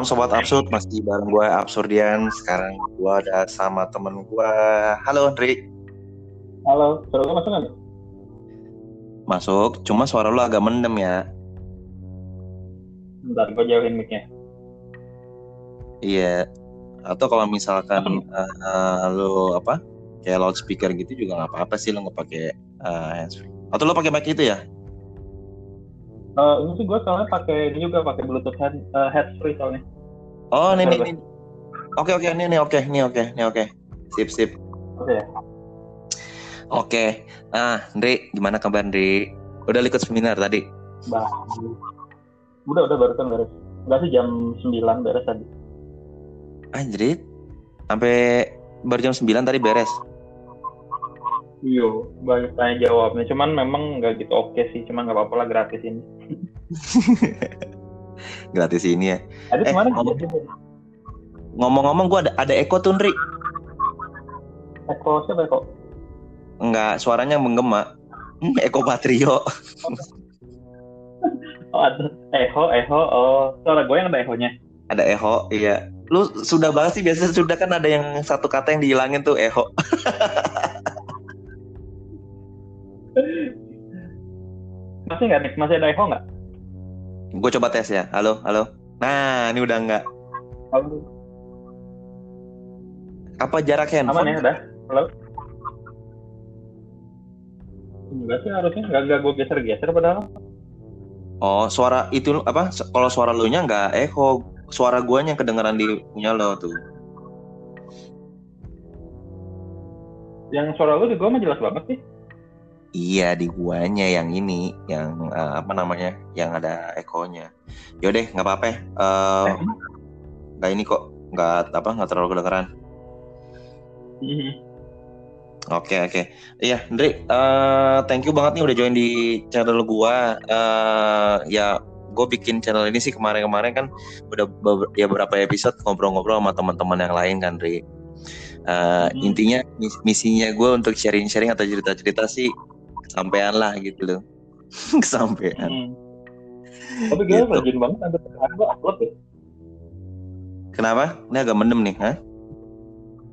Sobat Absurd masih bareng gue Absurdian. Sekarang gue ada sama temen gue. Halo Andri. Halo, suara gue masuk nggak? Masuk, cuma suara lu agak mendem ya. Bentar, gue jauhin mic-nya. Iya. Atau kalau misalkan uh, lu apa? Kayak loudspeaker gitu juga nggak apa-apa sih lu nggak pakai uh, handsfree. Atau lu pakai mic itu ya? Uh, ini sih gue soalnya pakai ini juga pakai Bluetooth head, uh, free soalnya. Oh, ini nih. nih. Oke oke ini nih oke ini oke ini oke. Sip sip. Oke ya. Oke. Ah, Andri, gimana kabar Andri? Udah ikut seminar tadi? Bah. Udah udah barusan beres. Enggak sih jam 9 beres tadi. Anjrit. Sampai baru jam 9 tadi beres. Iya, banyak tanya jawabnya. Cuman memang nggak gitu oke sih. Cuman nggak apa-apa lah gratis ini. Gratis ini ya. Tadi Eh, kemarin Ngomong-ngomong gua ada ada Eko tuh, Andri. Eko siapa Eko? Enggak, suaranya menggema. Hmm, Eko Patrio. Oh ada Eho, Eho. Oh, suara gue yang ada Ehonya. Ada Eho, iya. Lu sudah banget sih biasanya sudah kan ada yang satu kata yang dihilangin tuh Eho. Masih nggak? Masih ada Eho nggak? Gue coba tes ya. Halo, halo. Nah, ini udah enggak. Halo. Apa jarak Aman ya handphone? udah? Halo? Enggak sih harusnya nggak nggak gue geser-geser padahal. Oh, suara itu apa? Kalau suara lu nya enggak echo, suara guanya yang kedengeran di punya lo tuh. Yang suara lu di gue mah jelas banget sih. Iya di guanya yang ini, yang eh, apa namanya, yang ada ekonya. Yaudah, nggak apa-apa. ya. Eh, nggak ini kok, nggak apa, nggak terlalu kedengeran. Mhm. Oke oke, iya, Ndri, eh, thank you banget nih udah join di channel gua. Eh, ya, gue bikin channel ini sih kemarin-kemarin kan udah ya beberapa episode ngobrol-ngobrol sama teman-teman yang lain kan, Ndri. Eh, Hmm. Intinya mis- misinya gue untuk sharing-sharing atau cerita-cerita sih kesampaian lah gitu loh, kesampaian. Mhm. Tapi gue Gitu. rajin banget hari gue upload ya. Kenapa? Ini agak mendem nih, hah?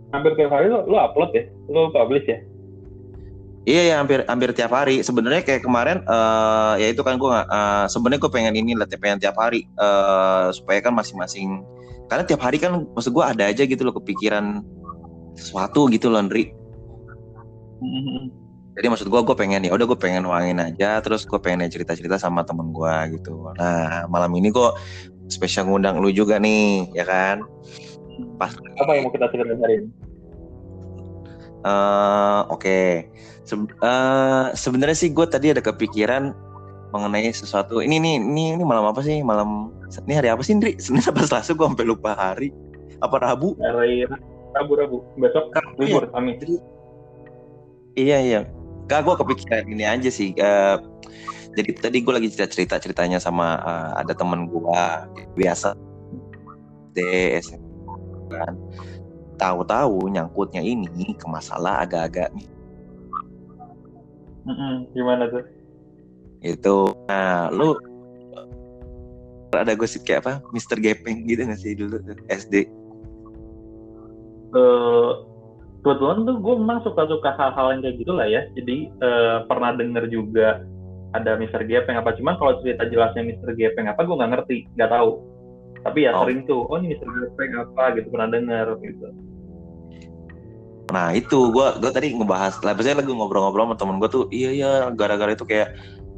Hampir tiap hari lu, lu upload ya. Lu publish ya. Iya ya hampir hampir tiap hari. Sebenarnya kayak kemarin eh ya itu kan gue eh, sebenarnya gue pengen ini lah pengen tiap hari eh supaya kan masing-masing karena tiap hari kan maksud gue ada aja gitu loh kepikiran sesuatu gitu loh Ndri. Mhm. Jadi maksud gue gue pengen ya udah gue pengen nuangin aja terus gue pengen cerita-cerita sama temen gue gitu. Nah malam ini gue spesial ngundang lu juga nih ya kan. Pas Apa yang mau kita ceritain hari ini? Eh, Oke, Se- eh, sebenarnya sih gue tadi ada kepikiran mengenai sesuatu. Ini nih, ini ini malam apa sih? Malam ini hari apa sih, Indri? Senin apa Selasa? Gue sampai lupa hari. Apa Rabu? Hari. Besok Rabu ya? libur kami. Iya iya. Gak gue kepikiran ini aja sih. Eh, jadi tadi gue lagi cerita cerita ceritanya sama eh, ada temen gue biasa DS kan. Tahu-tahu nyangkutnya ini ke masalah agak-agak. Gimana tuh? itu nah lu ada gosip kayak apa Mister Gepeng gitu nggak sih dulu SD Eh, kebetulan tuh gue memang suka-suka hal-hal yang kayak gitu lah ya. Jadi eh, pernah denger juga ada Mr. Gepeng apa. Cuman kalau cerita jelasnya Mr. Gepeng apa gue nggak ngerti, nggak tahu. Tapi ya Oh. sering tuh, oh ini Mr. Gepeng apa gitu pernah denger gitu. nah itu gua gua tadi ngebahas lah biasanya lagi ngobrol-ngobrol sama temen gua tuh iya iya gara-gara itu kayak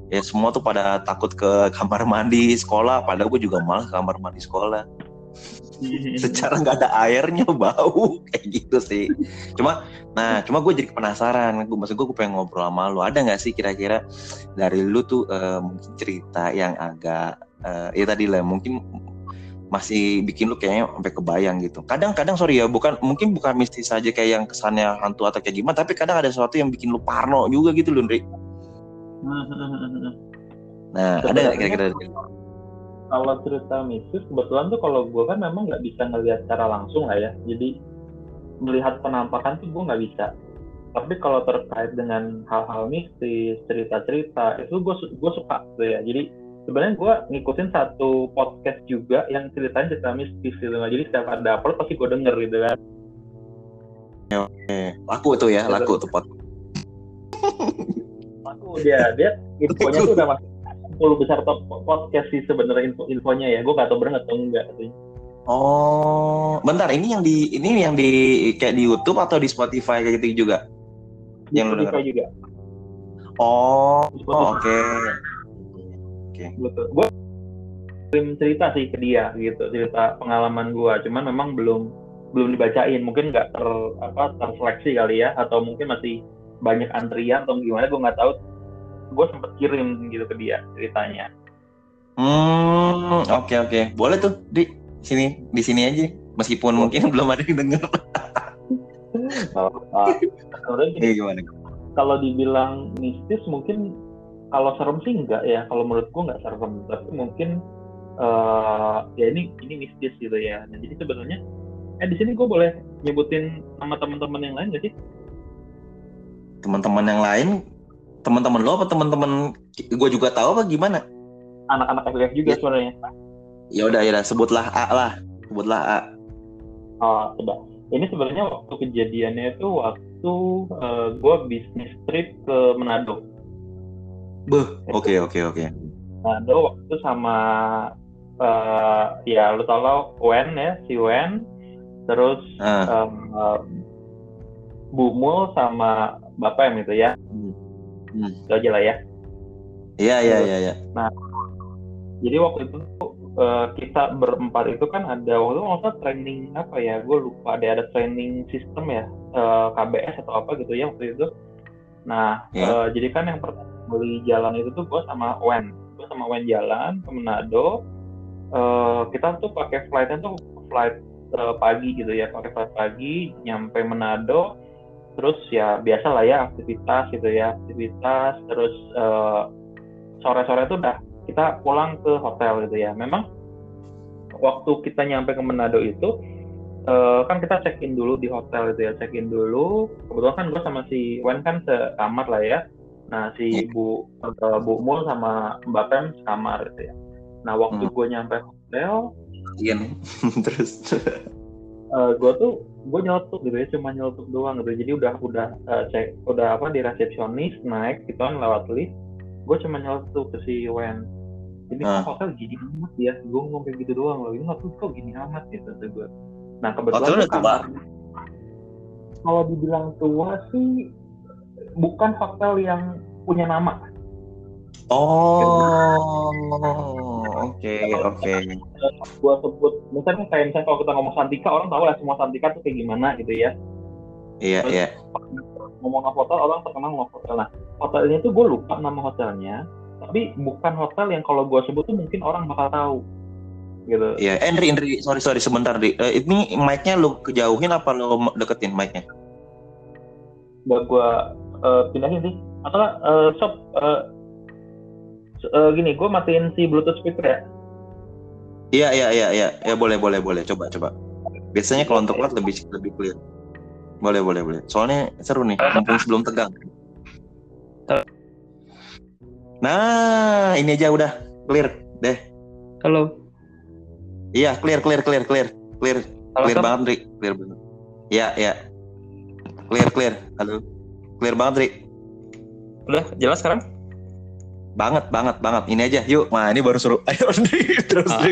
ya semua tuh pada takut ke kamar mandi sekolah padahal gue juga malah ke kamar mandi sekolah secara nggak ada airnya bau. Kayak gitu sih. Cuma nah cuma gue jadi penasaran. Gue maksud gue gue pengen ngobrol sama lu. Ada nggak sih kira-kira dari lu tuh eh, mungkin cerita yang agak eh, ya tadi lah mungkin masih bikin lu kayaknya sampai kebayang gitu. Kadang-kadang sorry ya bukan mungkin bukan mistis saja kayak yang kesannya hantu atau kayak gimana tapi kadang ada sesuatu yang bikin lu parno juga gitu loh Ndri. Nah ada nggak kira-kira kalau cerita mistis kebetulan tuh kalau gue kan memang nggak bisa ngelihat secara langsung lah ya. Jadi melihat penampakan tuh gue nggak bisa. Tapi kalau terkait dengan hal-hal mistis cerita-cerita itu gue gue suka tuh ya. Jadi sebenarnya gue ngikutin satu podcast juga yang ceritanya cerita mistis gitu. Jadi setiap ada upload pasti gue denger gitu kan. Oke, laku tuh ya, laku tuh pot. laku dia dia infonya tuh udah masuk 10 besar top podcast sih sebenarnya info infonya ya gue gak tau bener atau enggak katanya. Oh, bentar, ini yang di ini yang di kayak di YouTube atau di Spotify kayak gitu juga? Di Yang lu Spotify denger? juga Oh, Di oh, oke. Oke. betul gue kirim cerita sih ke dia gitu cerita pengalaman gue cuman memang belum belum dibacain mungkin nggak ter apa terseleksi kali ya atau mungkin masih banyak antrian atau gimana gue nggak tahu gue sempet kirim gitu ke dia ceritanya. Hmm, oke oke. Boleh tuh di. Sini di sini aja. Meskipun mungkin belum ada yang denger. Ah, Iya gimana? kalau dibilang mistis mungkin kalau serem sih enggak ya. Kalau menurut gue nggak serem. Tapi mungkin eh ya ini ini mistis gitu ya. Nah, jadi sebenarnya eh di sini gue boleh nyebutin nama teman-teman yang lain gak sih? Teman-teman yang lain, teman-teman lo apa teman-teman gue juga tahu apa gimana? anak-anak FGF juga Ya. sebenarnya Ya udah ya sebutlah A lah. Sebutlah A. oh coba ini sebenarnya waktu kejadiannya itu waktu gue bisnis trip ke Manado Beuh, oke oke oke. Manado waktu sama eh ya lu tau lah Wen ya si Wen terus Ah, em, eh, Bu Mul sama Bapak yang itu ya Hmm. Itu aja lah ya. Iya iya iya iya. jadi waktu itu eh, kita berempat itu kan ada waktu itu nggak usah training apa ya? Gue lupa ada ada training sistem ya eh, KBS atau apa gitu ya waktu itu. Nah Ya. eh, jadi kan yang pertama beli jalan itu tuh gue sama Wen. Gue sama Wen jalan ke Manado. Eh, kita tuh pakai flightnya tuh flight eh, pagi gitu ya pakai flight pagi nyampe Manado terus ya biasa lah ya aktivitas gitu ya aktivitas terus eh, sore-sore tuh udah kita pulang ke hotel gitu ya memang waktu kita nyampe ke Manado itu eh, kan kita check in dulu di hotel gitu ya check in dulu kebetulan kan gue sama si Wen kan sekamar lah ya nah si Bu eh, Bu Mul sama Mbak Pem sekamar gitu ya nah waktu Hmm. gue nyampe hotel Iya nih. Terus. eh gue tuh gue nyeletuk gitu ya cuma nyeletuk doang gitu. Jadi udah udah eh, cek udah apa di resepsionis naik gitu kan lewat lift. Gue cuma nyeletuk ke si Wen. Ini Ah. kok hotel gini amat ya? Gue ngomong kayak gitu doang loh. Ini hotel kok gini amat gitu tuh gue nah kebetulan Hotel udah tua? kalau dibilang tua sih bukan hotel yang punya nama Oh, oke oke. gue sebut misalnya kayak misalnya kalau kita ngomong Santika orang tahu lah semua Santika tuh kayak gimana gitu ya Iya iya. ngomong hotel orang terkenal ngomong hotel nah hotelnya tuh gue lupa nama hotelnya tapi bukan hotel yang kalau gue sebut tuh mungkin orang bakal tahu gitu Iya, Henry, Henry, sorry sorry sebentar di. Eh, ini mic-nya lu kejauhin apa lu deketin mic-nya? udah gue eh, pindahin sih atau nggak, eh, sob eh, eh, gini gue matiin si bluetooth speaker ya Iya iya iya iya, ya boleh boleh boleh, coba coba. Biasanya kalau untuk cloud lebih lebih clear. Boleh boleh boleh. Soalnya seru nih, mumpung sebelum tegang. Nah, ini aja udah clear deh. Halo. Iya, clear clear clear clear clear Halo, clear banget, Ri. Clear banget. Iya iya. Clear clear. Halo. Clear banget, Ri. Udah jelas sekarang? Banget banget banget. Ini aja, yuk. Nah, ini baru seru. Ayo. Terus, Ah.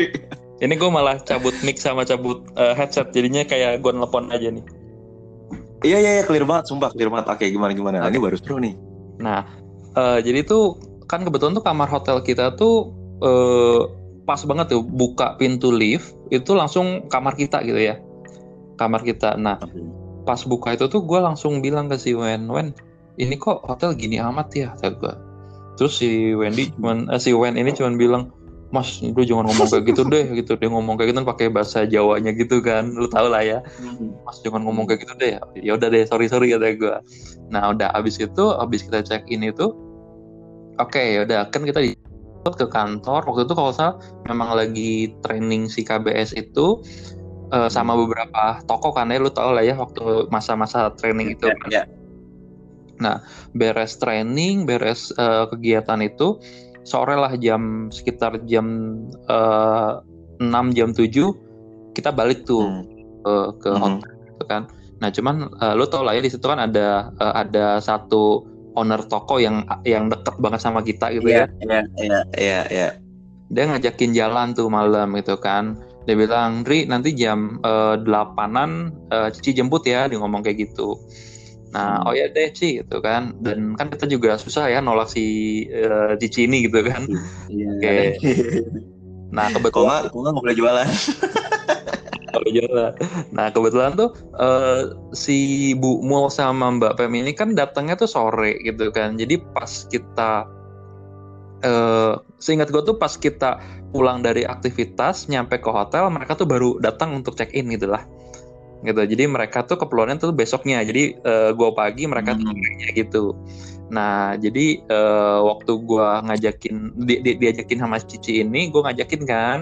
Ini gue malah cabut mic sama cabut eh, headset, jadinya kayak gue nelpon aja nih. Iya iya iya, clear banget, sumpah clear banget. Oke, gimana gimana? Nah, ini baru seru nih. Nah, eh, jadi tuh kan kebetulan tuh kamar hotel kita tuh eh, pas banget tuh buka pintu lift itu langsung kamar kita gitu ya, kamar kita. Nah, pas buka itu tuh gue langsung bilang ke si Wen, Wen, ini kok hotel gini amat ya, kata gue. Terus si Wendy cuman, eh, si Wen ini cuman bilang, Mas, lu jangan ngomong kayak gitu deh, gitu. Dia ngomong kayak gitu kan pakai bahasa Jawanya gitu kan, lu tau lah ya. Mas jangan ngomong kayak gitu deh. Ya udah deh, sorry sorry kata gue. Nah udah abis itu, abis kita check in itu, oke ya udah kan kita di ke kantor. Waktu itu kalau salah memang lagi training si KBS itu eh, sama beberapa toko kan ya, lu tau lah ya waktu masa-masa training itu. Iya, iya. beres training, beres eh, kegiatan itu, sore lah jam sekitar jam uh, 6 jam 7 kita balik tuh Hmm. ke ke Hmm. hotel gitu kan. Nah cuman uh, lu tau lah ya di situ kan ada uh, ada satu owner toko yang yang deket banget sama kita gitu ya. Iya, iya, iya, iya. Dia ngajakin jalan tuh malam gitu kan. Dia bilang, Ri nanti jam uh, delapanan uh, Cici jemput ya. Dia ngomong kayak gitu. Nah, Hmm. oh ya deh Ci gitu kan. Dan kan kita juga susah ya nolak si uh, Cici ini gitu kan. Iya. Oke. Nah kebetulan kok nggak boleh jualan? kalau jalan. Nah kebetulan tuh eh, si Bu Mul sama Mbak Pem ini kan datangnya tuh sore gitu kan. Jadi pas kita eh seingat gue tuh pas kita pulang dari aktivitas nyampe ke hotel mereka tuh baru datang untuk check in gitu lah gitu. Jadi mereka tuh keperluannya tuh besoknya. Jadi eh, gue pagi mereka tuh Hmm. sorenya gitu. Nah jadi eh, waktu gue ngajakin di, di- diajakin sama Cici ini gue ngajakin kan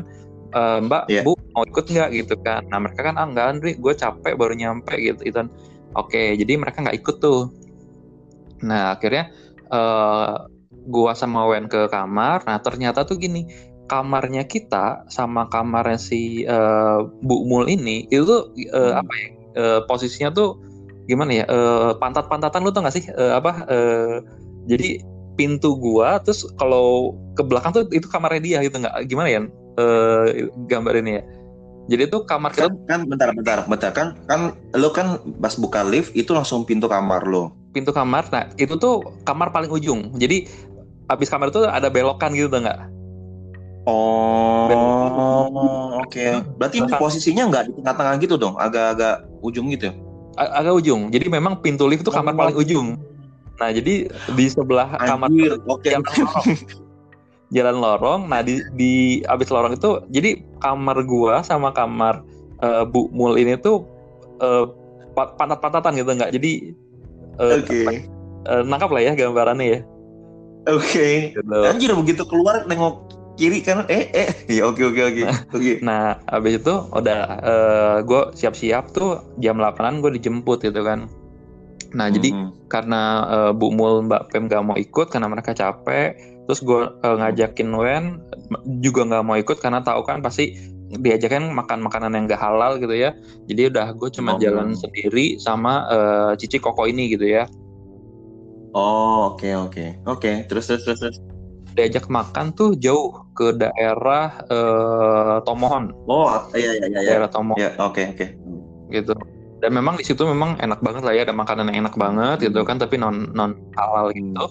"Eh, Mbak Iya. Bu mau ikut nggak? Gitu kan. Nah mereka kan ah enggak Andri gue capek baru nyampe gitu itu oke jadi mereka nggak ikut tuh. Nah akhirnya eh gua sama Wen ke kamar. Nah ternyata tuh gini kamarnya kita sama kamarnya si eh, Bu Mul ini itu tuh eh, Hmm. apa ya eh, posisinya tuh gimana ya eh, pantat-pantatan lu tau gak sih Eh, apa eh, jadi pintu gua terus kalau ke belakang tuh itu kamarnya dia gitu nggak gimana ya gambar ini ya jadi tuh kamar kita Kan, kan bentar, bentar, bentar. Kan, kan lo kan pas buka lift itu langsung pintu kamar lo. pintu kamar nah itu tuh kamar paling ujung jadi habis kamar itu ada belokan gitu tuh nggak Oh, oke. Berarti ini posisinya nggak di tengah-tengah gitu dong, agak-agak ujung gitu. A- agak ujung jadi memang pintu lift itu kamar paling ujung nah jadi di sebelah kamar Anjir, oke. jalan lorong jalan lorong nah di di abis lorong itu jadi kamar gua sama kamar eh, Bu Mul ini tuh pa- pantat-pantatan gitu nggak jadi eh, Oke. eh, nangkap lah ya gambarannya ya Oke. gitu. Anjir begitu keluar nengok kiri kan eh eh ya oke oke oke. Oke. Nah, habis itu udah gue siap-siap tuh jam 8-an gue dijemput gitu kan. Nah, jadi Mhm. karena eh, Bu Mul Mbak Pem gak mau ikut karena mereka capek, terus gue ngajakin Wen juga nggak mau ikut karena tahu kan pasti diajakin makan makanan yang gak halal gitu ya. Jadi udah gue cuma Oh. jalan sendiri sama eh, Cici Koko ini gitu ya. Oh, oke oke. Oke, terus terus terus. terus. Diajak makan tuh jauh ke daerah eh, Tomohon, Oh, iya iya iya iya. daerah Tomohon. Ya, oke oke. gitu. Dan memang di situ memang enak banget lah ya ada makanan yang enak banget gitu kan tapi non non halal gitu.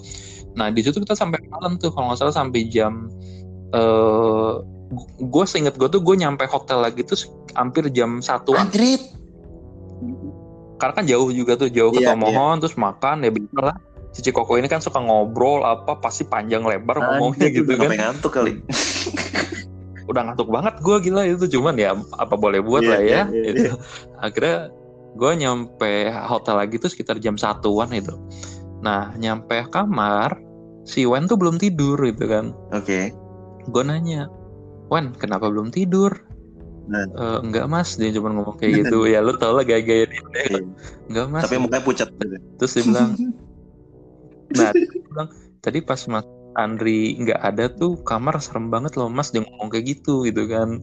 Nah di situ kita sampai malam tuh kalau nggak salah sampai jam eh gue seinget gue tuh gue nyampe hotel lagi tuh hampir jam satu karena kan jauh juga tuh jauh ke Iya, Tomohon terus makan ya bener lah Cici Koko ini kan suka ngobrol apa pasti panjang lebar ngomongnya Anjir, gitu udah kan ngantuk kali. udah ngantuk banget gue gila itu cuman ya apa boleh buat Iya, lah ya iya, iya, gitu. akhirnya gue nyampe hotel lagi tuh sekitar jam satuan itu nah nyampe kamar si Wen tuh belum tidur gitu kan Oke. gue nanya Wen kenapa belum tidur Nah. "Eh, enggak mas dia cuma ngomong kayak gitu ya lu tau lah gaya-gaya dia Iya. enggak mas Tapi mukanya pucat gitu. terus dia bilang nah bilang tadi pas mas Andri nggak ada tuh kamar serem banget loh mas dia ngomong kayak gitu gitu kan.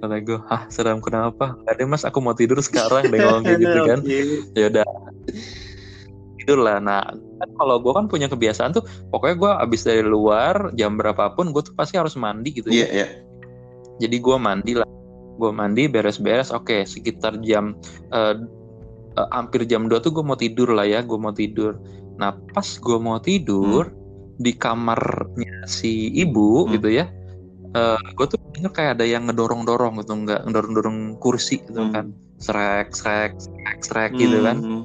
Kata gue ah serem kenapa? Nggak ada mas aku mau tidur sekarang dia ngomong kayak gitu kan. Ya udah. Tidur lah. Nah kan kalau gue kan punya kebiasaan tuh pokoknya gue abis dari luar jam berapapun gue tuh pasti harus mandi gitu Iya, ya. Iya. jadi gue mandi lah. Gue mandi beres-beres oke sekitar jam eh, eh, hampir jam 2 tuh gue mau tidur lah ya gue mau tidur nah pas gue mau tidur di kamarnya si ibu Hmm. gitu ya gue tuh denger kayak ada yang ngedorong-dorong gitu nggak ngedorong-dorong kursi gitu Hmm. kan srek srek srek srek gitu kan Hmm.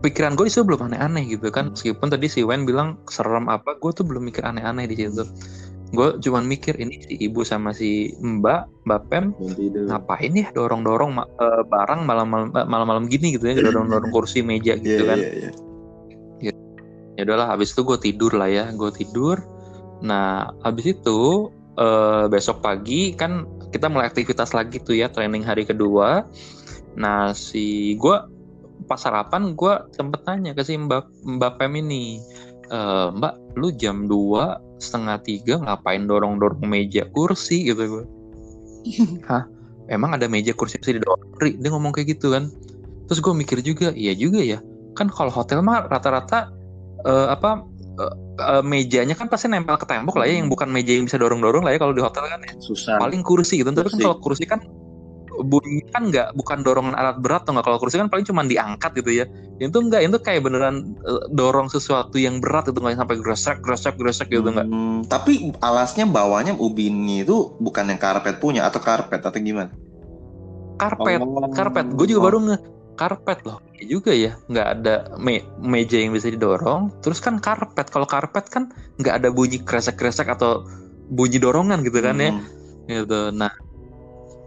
pikiran gue itu belum aneh-aneh gitu kan Hmm. meskipun tadi si Wen bilang serem apa gue tuh belum mikir aneh-aneh di situ gue cuman mikir ini si ibu sama si mbak mbak Pem ngapain ya dorong-dorong ma- eh, barang malam-malam eh, malam-malam gini gitu ya dorong-dorong kursi meja gitu kan. iya, iya. ya udahlah habis itu gue tidur lah ya gue tidur. Nah habis itu eh, besok pagi kan kita mulai aktivitas lagi tuh ya training hari kedua. Nah si gue pas sarapan gue sempet tanya ke si mbak mbak Pem ini "Eh, mbak lu jam 2 setengah tiga ngapain dorong dorong meja kursi gitu gue hah? Emang ada meja kursi bisa didorong Ri? Dia ngomong kayak gitu kan. Terus gue mikir juga iya juga ya. Kan kalau hotel mah rata-rata eh, apa eh, eh, mejanya kan pasti nempel ke tembok lah ya yang bukan meja yang bisa dorong-dorong lah ya kalau di hotel kan ya. Susah. Paling kursi gitu. Tapi kan kalau kursi kan bunyi kan nggak bukan dorongan alat berat atau nggak. Kalau kursi kan paling cuma diangkat gitu ya. Itu enggak itu kayak beneran eh, dorong sesuatu yang berat itu nggak? Sampai gresek gresek gresek gitu nggak? Hmm, tapi alasnya bawahnya ubin itu bukan yang karpet punya atau karpet atau gimana? Karpet Oh. karpet. Gue juga baru nge karpet loh. Iya juga ya nggak ada me- meja yang bisa didorong. Terus kan karpet kalau karpet kan nggak ada bunyi kresek kresek atau bunyi dorongan gitu kan ya. Hmm. gitu. Nah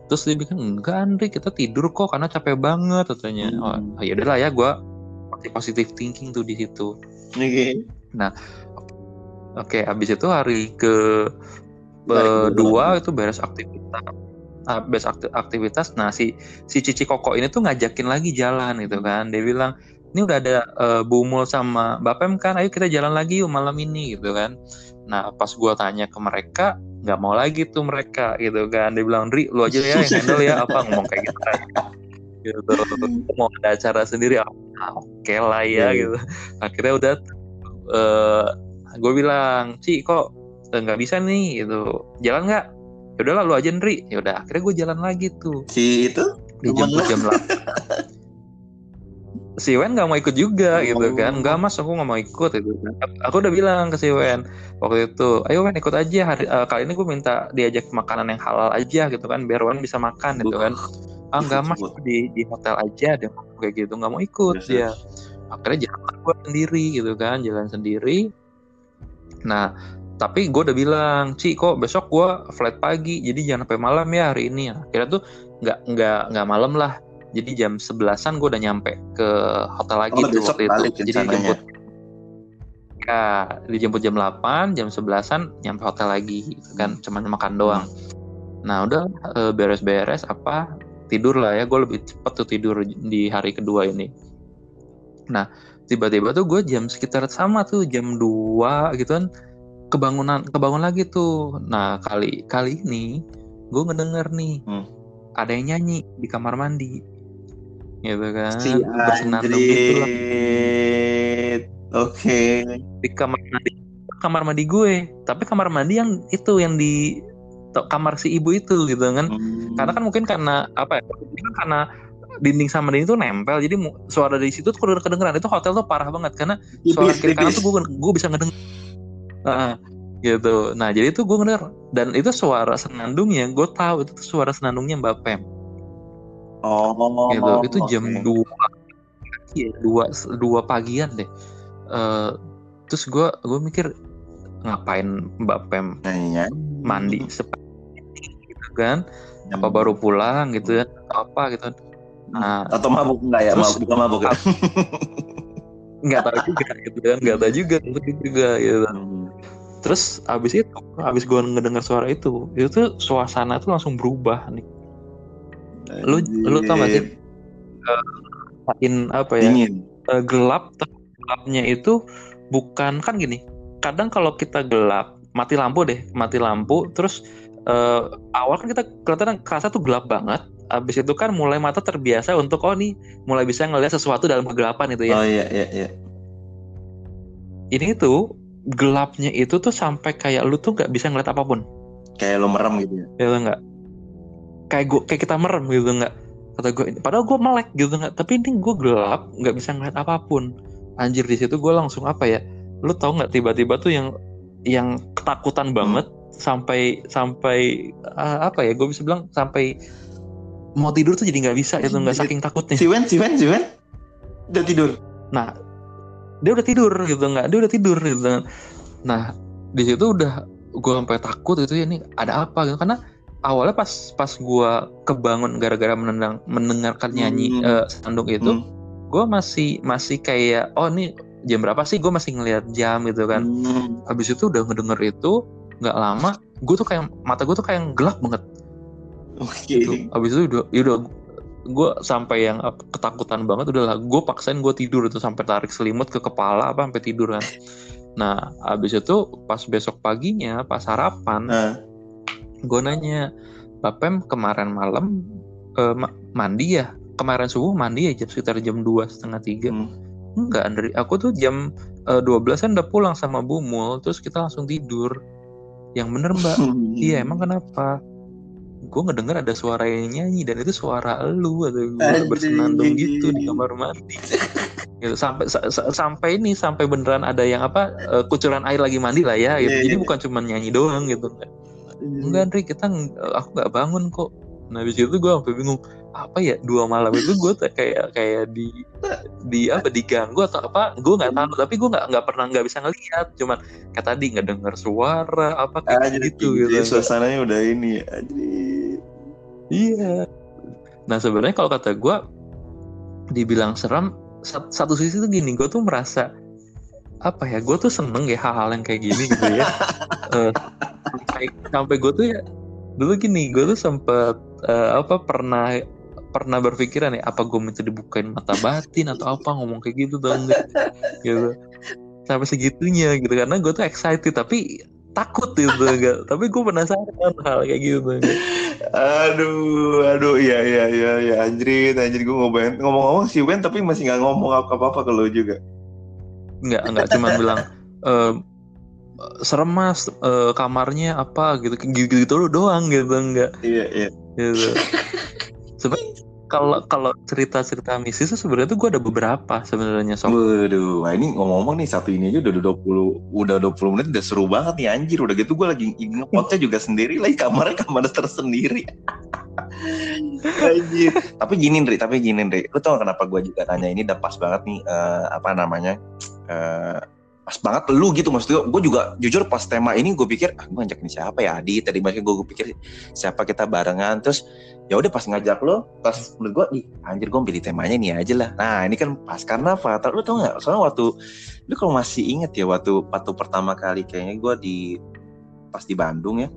terus dia bilang enggak Andri kita tidur kok karena capek banget katanya. Hmm. oh ya udahlah ya gue positive thinking tuh di situ. Oke. oke abis itu hari ke Hari kedua. itu beres aktivitas. Ah, beres akti- aktivitas. Nah si si Cici Koko ini tuh ngajakin lagi jalan gitu kan. Dia bilang ini udah ada eh, Bumul sama Bapem kan? Ayo kita jalan lagi yuk malam ini gitu kan nah pas gua tanya ke mereka nggak mau lagi tuh mereka gitu kan. Dia bilang Ri lu aja ya yang handle ya apa ngomong kayak gitu gitu. Mau ada acara sendiri ah, oke lah ya iya. gitu. Akhirnya udah eh gue bilang Ci kok eh, nggak bisa nih gitu. Jalan nggak? Ya udahlah lu aja Nri ya udah akhirnya gue jalan lagi tuh. Si itu? Dijemput jam 8 si Wen nggak mau ikut juga gitu Oh. kan. Nggak mas aku nggak mau ikut gitu kan. Aku udah bilang ke si Wen waktu itu ayo Wen ikut aja. Hari eh, kali ini gue minta diajak makanan yang halal aja gitu kan biar Wen bisa makan gitu kan. Ah nggak mas di di hotel aja ngomong kayak gitu. Nggak mau ikut dia. akhirnya jalan gue sendiri gitu kan jalan sendiri. Nah tapi gue udah bilang Ci kok besok gue flight pagi jadi jangan sampai malam ya hari ini. Akhirnya tuh nggak nggak nggak malam lah jadi jam sebelasan gue udah nyampe ke hotel lagi Oh, tuh waktu itu. jadi rencananya. jemput ya dijemput jam 8 jam sebelasan nyampe hotel lagi gitu kan. Cuman makan doang. Nah udah eh, beres-beres apa tidur lah ya. Gue lebih cepet tuh tidur di hari kedua ini. Nah tiba-tiba tuh gue jam sekitar sama tuh jam 2 gitu kan kebangunan kebangun lagi tuh. Nah kali kali ini gue ngedenger nih Hmm. ada yang nyanyi di kamar mandi gitu kan si bersenandung gitu lah. Oke. Di kamar mandi kamar mandi gue. Tapi kamar mandi yang itu yang di kamar si ibu itu gitu kan. Hmm. karena kan mungkin karena apa ya karena dinding sama dinding itu nempel. Jadi suara dari situ tuh kedenger- kedengeran itu hotel tuh parah banget. Karena suara tipis. kiri kanan tuh gue gue bisa ngedenger. Heeh, gitu. Nah jadi itu gue ngedenger. Dan itu suara senandungnya gue tahu itu tuh suara senandungnya mbak Pem oh gitu itu jam dua iya dua dua pagian deh. Eh, terus gue gue mikir ngapain mbak Pem Nyanyinya. mandi seperti gitu kan? Jam- apa baru pulang gitu ya atau apa gitu. Nah atau mabuk enggak ya? Terus- mabuk mabuk ya? Nggak tahu juga gitu kan nggak tahu juga gitu juga gitu. Hmm. terus abis itu abis gue ngedengar suara itu itu tuh suasana tuh langsung berubah nih Lu- lu tau gak sih? makin apa ya? Dingin. Eh, gelap gelapnya itu bukan kan gini kadang kalau kita gelap mati lampu deh mati lampu terus eh, awal kan kita kelihatan kerasa tuh gelap banget habis itu kan mulai mata terbiasa untuk oh nih mulai bisa ngelihat sesuatu dalam kegelapan itu ya. Oh iya iya iya. Ini tuh gelapnya itu tuh sampai kayak lu tuh nggak bisa ngeliat apa pun. Kayak lo merem gitu ya? Gitu nggak kayak gua kayak kita merem gitu nggak? Kata gue padahal gue melek gitu nggak? Tapi ini gue gelap nggak bisa ngeliat apa pun. Anjir di situ gue langsung apa ya? Lu tau nggak tiba-tiba tuh yang yang ketakutan banget sampai sampai ah, apa ya? Gue bisa bilang sampai mau tidur tuh jadi nggak bisa itu nggak saking takutnya. Si Wen si Wen si Wen. Udah tidur. Nah, dia udah tidur gitu nggak? Dia udah tidur gitu. Nah, di situ udah gue sampai takut itu ya ini ada apa gitu? Karena awalnya pas pas gue kebangun gara-gara menendang mendengarkan nyanyi Hmm. eh, sandung itu, Hmm. gue masih masih kayak oh ini jam berapa sih? Gue masih ngelihat jam gitu kan. Hmm. Habis itu udah ngedenger itu nggak lama, gue tuh kayak mata gue tuh kayak gelap banget. oke Gitu. Habis itu udah, ya udah gue sampai yang ketakutan banget udahlah gue paksain gue tidur itu sampai tarik selimut ke kepala apa sampai tidur kan Nah, abis itu pas besok paginya, pas sarapan, Nah, gue nanya, Bapem kemarin malam ma- mandi ya? Kemarin subuh mandi ya jam sekitar jam dua setengah tiga. hmm. Enggak, Andri. Aku tuh jam eh, 12 kan udah pulang sama Bumul, terus kita langsung tidur. Yang bener mbak, iya emang kenapa? Gue ngedenger ada suara yang nyanyi dan itu suara elu atau gue bersenandung gitu di kamar mandi. gitu. Sampai sa- sa- sampai ini sampai beneran ada yang apa eh, kucuran air lagi mandi lah ya gitu. Iya, Jadi iya. bukan cuma nyanyi doang gitu. Enggak Andri, kita aku nggak bangun kok. Nah di situ gue sampai bingung apa ya dua malam itu gue kayak kayak di di apa diganggu atau apa gue nggak tahu tapi gue nggak nggak pernah nggak bisa ngeliat cuman kayak tadi nggak dengar suara apa kayak Anjir, gitu jadi gitu suasananya udah ini. Anjir. iya nah sebenarnya kalau kata gue dibilang seram sat- satu sisi tuh gini gue tuh merasa apa ya gue tuh seneng ya hal-hal yang kayak gini gitu ya Eh, sampai sampai gue tuh ya dulu gini gue tuh sempet eh, apa pernah pernah berpikiran ya apa gue minta dibukain mata batin atau apa ngomong kayak gitu dong gitu sampai segitunya gitu karena gue tuh excited tapi takut gitu enggak tapi gue penasaran hal kayak gitu enggak. Aduh, aduh, iya, iya, iya, iya, anjrit, anjrit, gue ngomong, ngomong-ngomong si Wen tapi masih nggak ngomong apa-apa ke lo juga. Nggak nggak cuma bilang eh serem mas eh, kamarnya apa gitu gitu gitu doang gitu enggak Iya, iya. gitu kalau kalau cerita cerita mistis tuh sebenarnya tuh gue ada beberapa sebenarnya sob Waduh, ini ngomong-ngomong nih satu ini aja udah 20 udah 20 menit udah seru banget nih anjir. Udah gitu gue lagi ngepotnya juga sendiri lagi kamarnya kamar tersendiri. anjir. Tapi gini, Ndri, tapi gini, Ndri. Lu tau kenapa gue juga tanya ini udah pas banget nih eh, apa namanya? Eh pas banget lu gitu maksudnya gue juga jujur pas tema ini gue pikir ah, gue ngajakin siapa ya? Adi tadi masih gue pikir siapa kita barengan terus ya udah pas ngajak lo pas menurut gue ih anjir gue pilih temanya nih aja lah. Nah ini kan pas karena apa lu tau nggak? Soalnya waktu lu kalau masih inget ya waktu waktu pertama kali kayaknya gue di pas di Bandung ya.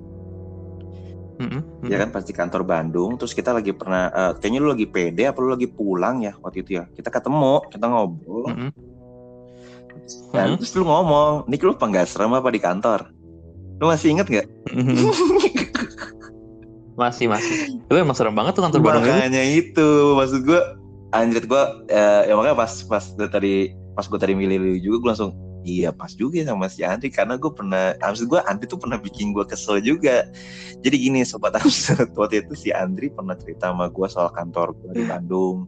Mm-mm, mm-mm. ya kan pas di kantor Bandung terus kita lagi pernah eh, kayaknya lu lagi PD apa lu lagi pulang ya waktu itu ya? Kita ketemu kita ngobrol. Mm-mm. Dan Mm-mm. terus lu ngomong Nik lu serem apa di kantor lu masih inget Mm-mm. masih masih itu emang serem banget tuh kantor itu makanya itu maksud gue anjir gue eh, ya makanya pas pas gua tadi pas gue tadi milih lu juga gue langsung iya pas juga sama si Andri karena gue pernah maksud gue Andri tuh pernah bikin gue kesel juga. Jadi gini sobat Amsat waktu itu si Andri pernah cerita sama gue soal kantor gue di Bandung.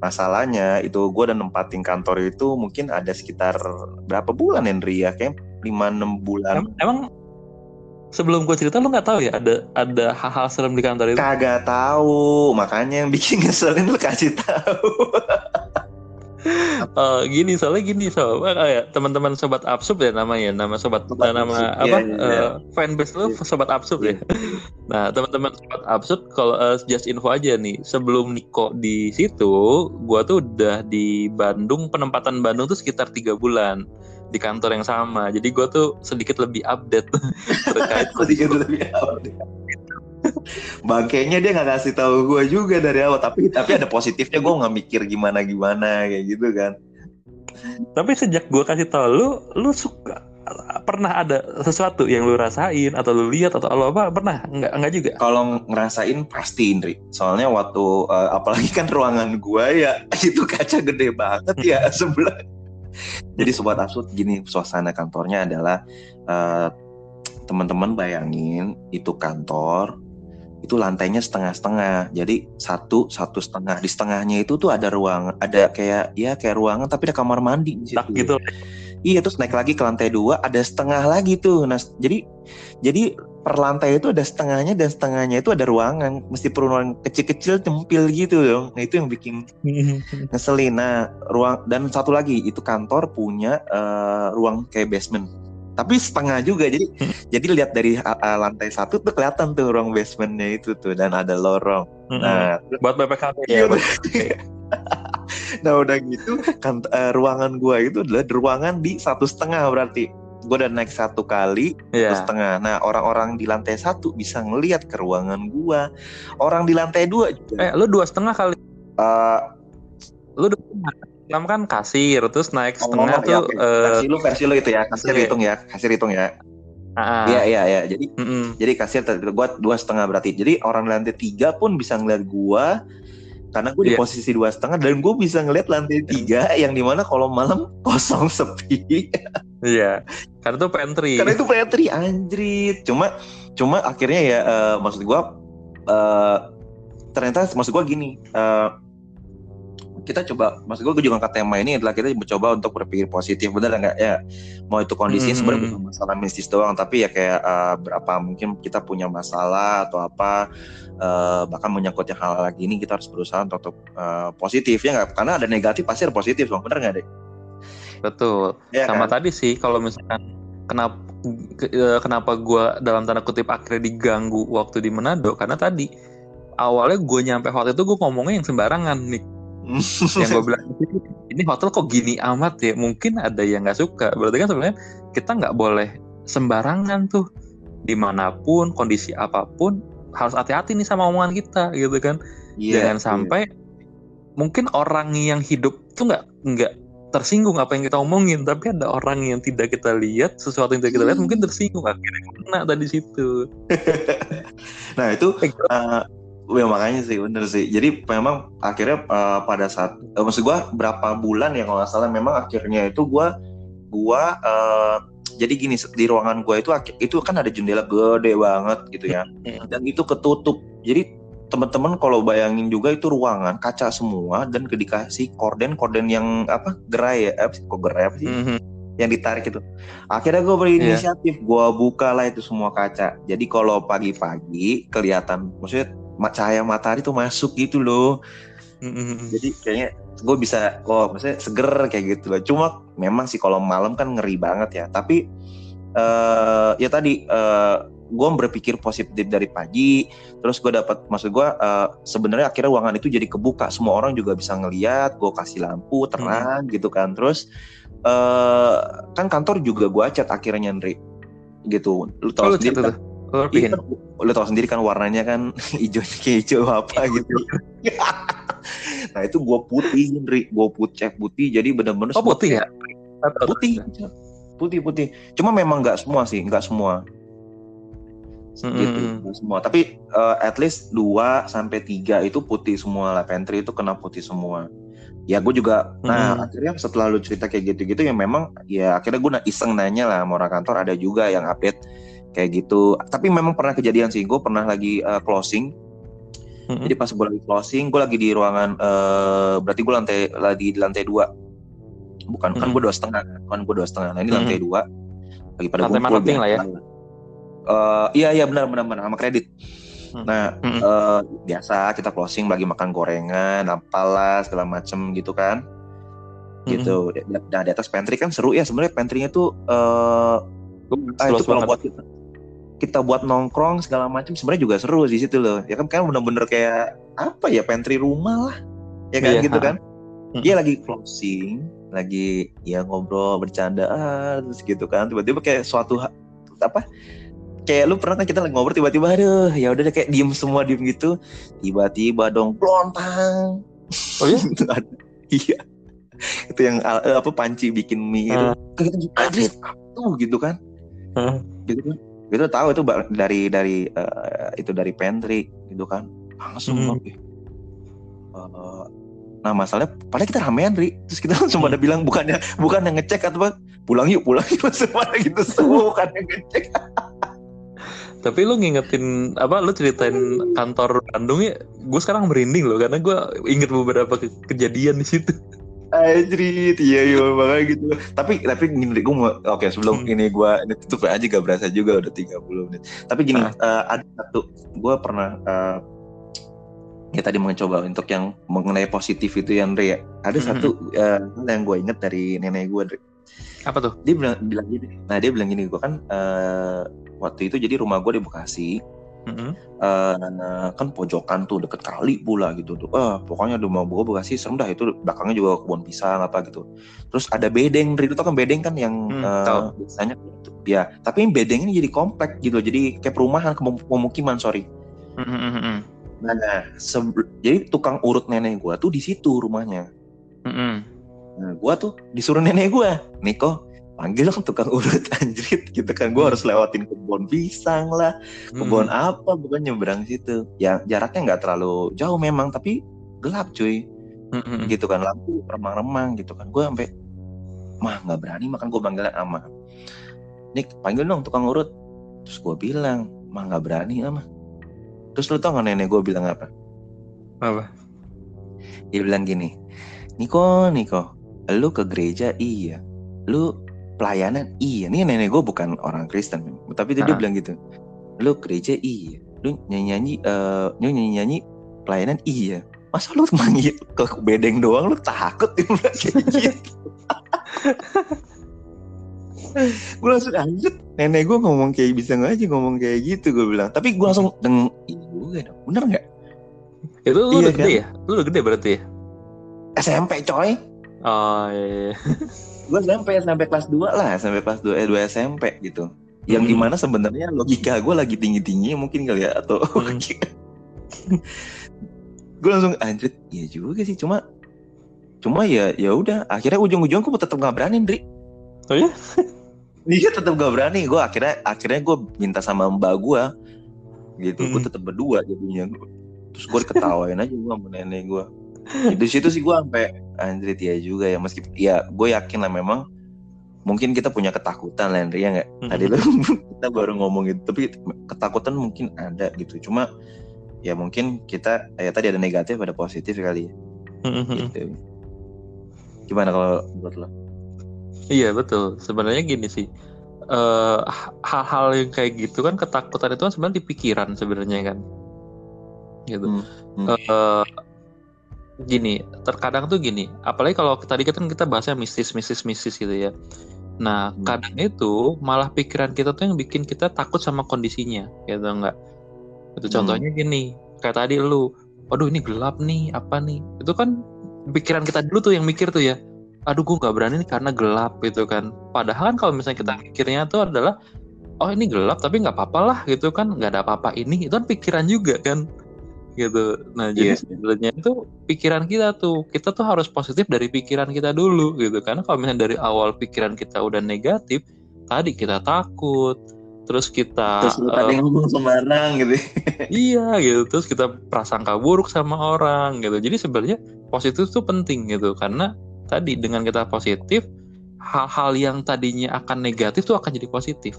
Masalahnya itu gue udah nempatin kantor itu mungkin ada sekitar berapa bulan Henry ya? Kayak 5-6 bulan. Em- emang sebelum gue cerita lu nggak tahu ya ada ada hal-hal serem di kantor itu? Kagak tahu makanya yang bikin ngeselin lu kasih tahu Eh, gini soalnya gini so ya teman-teman sobat absub ya namanya nama sobat, Sobat eh, nama Absub, apa iya, iya, iya. eh, fanbase lu sobat absub ya? Nah teman-teman sobat absub kalau eh, just info aja nih sebelum Niko di situ gua tuh udah di Bandung penempatan Bandung tuh sekitar tiga bulan di kantor yang sama. Jadi gua tuh sedikit lebih update terkait Aku dikit lebih deh. Bangkainya dia nggak kasih tahu gue juga dari awal, tapi tapi ada positifnya gue nggak mikir gimana gimana kayak gitu kan. tapi sejak gua kasih tau lu lu suka pernah ada sesuatu yang lu rasain atau lu lihat atau lu apa pernah nggak nggak juga Kalau ngerasain pasti Indri, soalnya waktu eh, apalagi kan ruangan gue ya itu kaca gede banget ya sebelah. Jadi sobat absurd gini suasana kantornya adalah eh, teman-teman bayangin itu kantor itu lantainya setengah-setengah jadi satu satu setengah di setengahnya itu tuh ada ruang ada kayak ya kayak ruangan tapi ada kamar mandi di situ. tak gitu Iya terus naik lagi ke lantai dua ada setengah lagi tuh. Nah jadi jadi per lantai itu ada setengahnya dan setengahnya itu ada ruangan. Mesti ruangan kecil-kecil cempil gitu dong. Nah itu yang bikin ngeselin. Nah ruang dan satu lagi itu kantor punya eh, ruang kayak basement. Tapi setengah juga. Jadi jadi lihat dari uh, uh, lantai satu tuh kelihatan tuh ruang basementnya itu tuh dan ada lorong. Nah buat Iya, ya buat- nah udah gitu kan eh, ruangan gua itu adalah ruangan di satu setengah berarti. Gua udah naik satu kali satu Iya. setengah. Nah orang-orang di lantai satu bisa ngelihat ke ruangan gua. Orang di lantai dua juga. Eh, lu dua setengah kali. Eh, Lu dua setengah. Enam kan kasir, terus naik Oh, setengah ya, tuh oke. eh, versi lu versi lu itu ya, kasir Oke. hitung ya, kasir hitung ya. ah, Iya iya iya. Jadi mm-mm. jadi kasir gua dua setengah berarti. Jadi orang lantai tiga pun bisa ngeliat gua karena gue di Iya. posisi dua setengah dan gue bisa ngeliat lantai tiga yang di mana kalau malam kosong sepi Iya. Karena tuh pantry. karena itu pantry anjrit cuma cuma akhirnya ya eh, maksud gue eh, ternyata maksud gue gini eh, kita coba maksud gue juga angkat tema ini adalah kita mencoba untuk berpikir positif. Bener nggak? Ya mau itu kondisi Mhm. sebenarnya bukan masalah mistis doang tapi ya kayak eh, berapa mungkin kita punya masalah atau apa eh, bahkan menyangkut yang hal lagi ini kita harus berusaha untuk, untuk, eh, positif ya nggak? Karena ada negatif pasti ada positif dong. Bener nggak deh Betul. ya Sama kan? tadi sih kalau misalkan kenapa ke- kenapa gua dalam tanda kutip akhirnya diganggu waktu di Manado? Karena tadi awalnya gue nyampe hotel itu gue ngomongnya yang sembarangan nih yang gue bilang ini hotel kok gini amat ya? Mungkin ada yang nggak suka. Berarti kan sebenarnya kita nggak boleh sembarangan tuh. Di mana pun kondisi apa pun harus hati-hati nih sama omongan kita gitu kan? Iya, jangan iya. sampai mungkin orang yang hidup tuh nggak nggak tersinggung apa yang kita omongin tapi ada orang yang tidak kita lihat sesuatu yang tidak kita lihat mungkin tersinggung. Akhirnya kena tadi situ. Nah itu eh ya makanya sih bener sih. Jadi memang akhirnya eh, pada saat eh, maksud gua berapa bulan ya kalau nggak salah memang akhirnya itu gua gua eh, jadi gini di ruangan gua itu itu kan ada jendela gede banget gitu ya. Hmm. Dan itu ketutup. Jadi teman-teman kalau bayangin juga itu ruangan kaca semua dan dikasih korden-korden yang apa gerai ya apa sih kok gerai apa sih Mhm. yang ditarik itu. Akhirnya gue berinisiatif, gue buka lah itu semua kaca. Jadi kalau pagi-pagi kelihatan, maksudnya ma- cahaya matahari tuh masuk gitu loh. Jadi kayaknya gue bisa, oh maksudnya seger kayak gitu loh. Cuma memang sih kalau malam kan ngeri banget ya. Tapi eh ya tadi eh gue berpikir positif dari pagi. Terus gue dapat, maksud gue eh, sebenarnya akhirnya ruangan itu jadi kebuka. Semua orang juga bisa ngeliat. Gue kasih lampu terang gitu kan. Terus eh kan kantor juga gue cat akhirnya Ndri gitu lu Oh, tau lu sendiri kan Lu rapihin? Iya, lu tau sendiri kan warnanya kan hijau kayak hijau apa gitu. nah itu gue putih Ndri gue putih cat putih jadi bener-bener Oh putih ya? putih. Putih. Putih cuma memang nggak semua sih nggak semua. Gitu nggak semua. Tapi eh, at least 2 sampai tiga itu putih semua lah pantry itu kena putih semua. Ya gue juga nah Hmm. akhirnya setelah lu cerita kayak gitu-gitu ya memang ya akhirnya gue iseng nanya lah sama orang kantor ada juga yang update kayak gitu. Tapi memang pernah kejadian sih. Gue pernah lagi eh, closing. Mm-mm. jadi pas gue lagi closing gue lagi di ruangan eh, berarti gue lantai lagi di lantai dua. Bukan kan Mm-mm. gue dua setengah kan gue dua setengah. Nah ini Mm-mm. lantai dua. Lagi pada Lantai marketing lah ya? Eh, iya iya benar benar benar. Sama kredit. Hmm. nah Mm-mm. eh, biasa kita closing bagi makan gorengan apalah segala macem gitu kan. Gitu. Nah di atas pantry kan seru ya. Sebenarnya pantrynya tuh eh ah, itu kalau buat kita, kita buat nongkrong segala macam sebenarnya juga seru di situ loh. Ya kan kan bener-bener kayak apa ya pantry rumah lah. Ya kan Iya, gitu kan? Dia lagi closing lagi ya ngobrol bercanda terus gitu kan. Tiba-tiba kayak suatu apa kayak lu pernah kan kita lagi ngobrol tiba-tiba aduh ya udah kayak diem semua diem gitu. Tiba-tiba dong blontang Oh iya? Itu ada. iya. Itu yang apa panci bikin mie itu. Hmm. kayak gitu tuh gitu kan? Hmm. gitu kan gitu tahu itu dari dari eh, itu dari pantry gitu kan langsung Hmm. eh, nah masalahnya padahal kita ramean ri terus kita langsung Hmm. pada bilang bukannya bukan yang ngecek atau apa pulang yuk pulang yuk semua gitu semua bukan yang ngecek Tapi lu ngingetin apa lu ceritain kantor Bandung ya, gue sekarang merinding loh karena gue inget beberapa ke- kejadian di situ. Anjrit, iya iya makanya gitu. Tapi tapi gini gue mau oke sebelum Hmm. ini gue ini tutup aja gak berasa juga udah 30 menit. Tapi gini Ah. eh, ada satu gue pernah eh, ya tadi mencoba untuk yang mengenai positif itu ya Andre ya. Ada Hmm. satu hal yang gue inget dari nenek gue Andre. Apa tuh? Dia bilang bilang gini. Nah dia bilang gini gue kan eh, waktu itu jadi rumah gue di Bekasi Mm-mm. eh kan pojokan tuh deket kali pula gitu tuh. Eh pokoknya rumah gue Bekasi serem dah itu belakangnya juga kebun pisang apa gitu. Terus ada bedeng, Ri, itu tau kan bedeng kan yang Hmm, eh, tahu. biasanya gitu. ya. Tapi bedeng ini jadi komplek gitu, jadi kayak perumahan pemukiman sorry. Mm-mm. Nah, sebe- jadi tukang urut nenek gue tuh di situ rumahnya. Mm-mm. Nah, gua tuh disuruh nenek gua, Niko, panggil dong tukang urut anjrit gitu kan. Gua harus lewatin kebun pisang lah, kebun Hmm. apa, bukan nyebrang situ. Ya jaraknya nggak terlalu jauh memang, tapi gelap cuy. Hmm. Gitu kan, lampu remang-remang gitu kan. Gua sampai mah nggak berani makan gua panggilnya ama. Nik, panggil dong tukang urut. Terus gua bilang, mah nggak berani ama. Terus lu tau gak nenek gua bilang apa? Apa? Dia bilang gini, Niko, Niko, lu ke gereja iya, lu pelayanan iya. Ini nenek gue bukan orang Kristen, tapi dia, dia bilang gitu, lu gereja iya, lu nyanyi nyanyi, lu nyanyi nyanyi pelayanan iya. Masa lu manggil ke bedeng doang lu takut dia bilang kayak gitu. gue langsung anjir nenek gue ngomong kayak bisa nggak aja ngomong kayak gitu gue bilang tapi gue langsung deng iya dong bener nggak Itu lu Iya, udah gede kan? ya? Lu udah gede berarti ya? SMP coy Oh iya. iya. gue SMP SMP kelas 2 lah SMP kelas 2 eh 2 SMP gitu yang Hmm. di mana sebenarnya logika gue lagi tinggi tinggi mungkin kali ya atau Hmm. gue langsung anjir iya juga sih cuma cuma ya ya udah akhirnya ujung-ujung gue tetap nggak berani Ndri Oh iya? iya tetap gak berani gue akhirnya akhirnya gue minta sama mbak gue gitu gue Hmm. tetap berdua jadinya terus gue ketawain aja gue sama nenek gue di situ sih gue sampai anjir ya juga ya meskipun ya gue yakin lah memang mungkin kita punya ketakutan lah Andri, ya nggak tadi lu kita baru ngomong gitu tapi ketakutan mungkin ada gitu cuma ya mungkin kita ya tadi ada negatif ada positif kali ya Hmm, hmm, hmm. gitu gimana kalau menurut lo Iya betul. Sebenarnya gini sih. eh, hal-hal yang kayak gitu kan ketakutan itu kan sebenarnya di pikiran sebenarnya kan. Gitu. Hmm, hmm. Eh, gini, terkadang tuh gini. Apalagi kalau tadi kan kita bahasnya mistis, mistis, mistis gitu ya. Nah, Hmm. kadang itu malah pikiran kita tuh yang bikin kita takut sama kondisinya, gitu enggak? Itu Hmm. contohnya gini, kayak tadi lu, waduh ini gelap nih, apa nih? Itu kan pikiran kita dulu tuh yang mikir tuh ya, aduh gue nggak berani nih karena gelap gitu kan. Padahal kan kalau misalnya kita mikirnya tuh adalah, oh ini gelap tapi nggak apa-apa lah gitu kan, nggak ada apa-apa ini, itu kan pikiran juga kan, gitu. Nah jadi Iya. sebenarnya itu pikiran kita tuh, kita tuh harus positif dari pikiran kita dulu gitu. Karena kalau misalnya dari awal pikiran kita udah negatif, tadi kita takut, terus kita terus lu eh, tadi ngomong sembarang gitu iya gitu terus kita prasangka buruk sama orang gitu jadi sebenarnya positif tuh penting gitu karena tadi dengan kita positif hal-hal yang tadinya akan negatif tuh akan jadi positif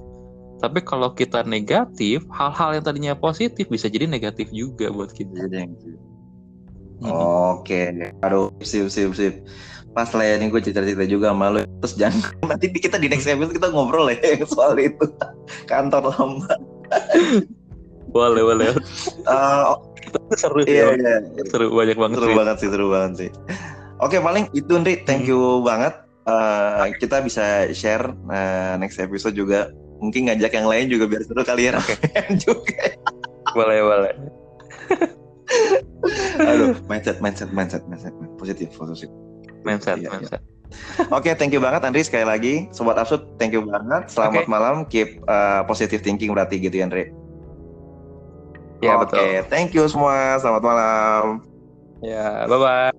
tapi kalau kita negatif hal-hal yang tadinya positif bisa jadi negatif juga buat kita Mm-mm. Oke, aduh, sip, sip, sip. Pas lah ya, nih gue cerita-cerita juga sama lu. Terus jangan, nanti kita di next episode kita ngobrol ya soal itu. Kantor lama. boleh boleh Eh, seru sih iya, Bang. iya. seru banyak banget Seru sih. banget sih, seru banget sih. Oke, paling itu Ndri, thank you banget. Eh, kita bisa share eh, next episode juga. Mungkin ngajak yang lain juga biar seru kali ya. juga. boleh boleh Aduh, mindset, mindset, mindset, mindset, positif, positif. mindset iya. mindset Oke, thank you banget Andri sekali lagi. Sobat Absurd, thank you banget. Selamat Oke. malam. Keep uh, positive thinking berarti gitu ya, Andri. ya Oke, betul thank you semua. Selamat malam. ya bye bye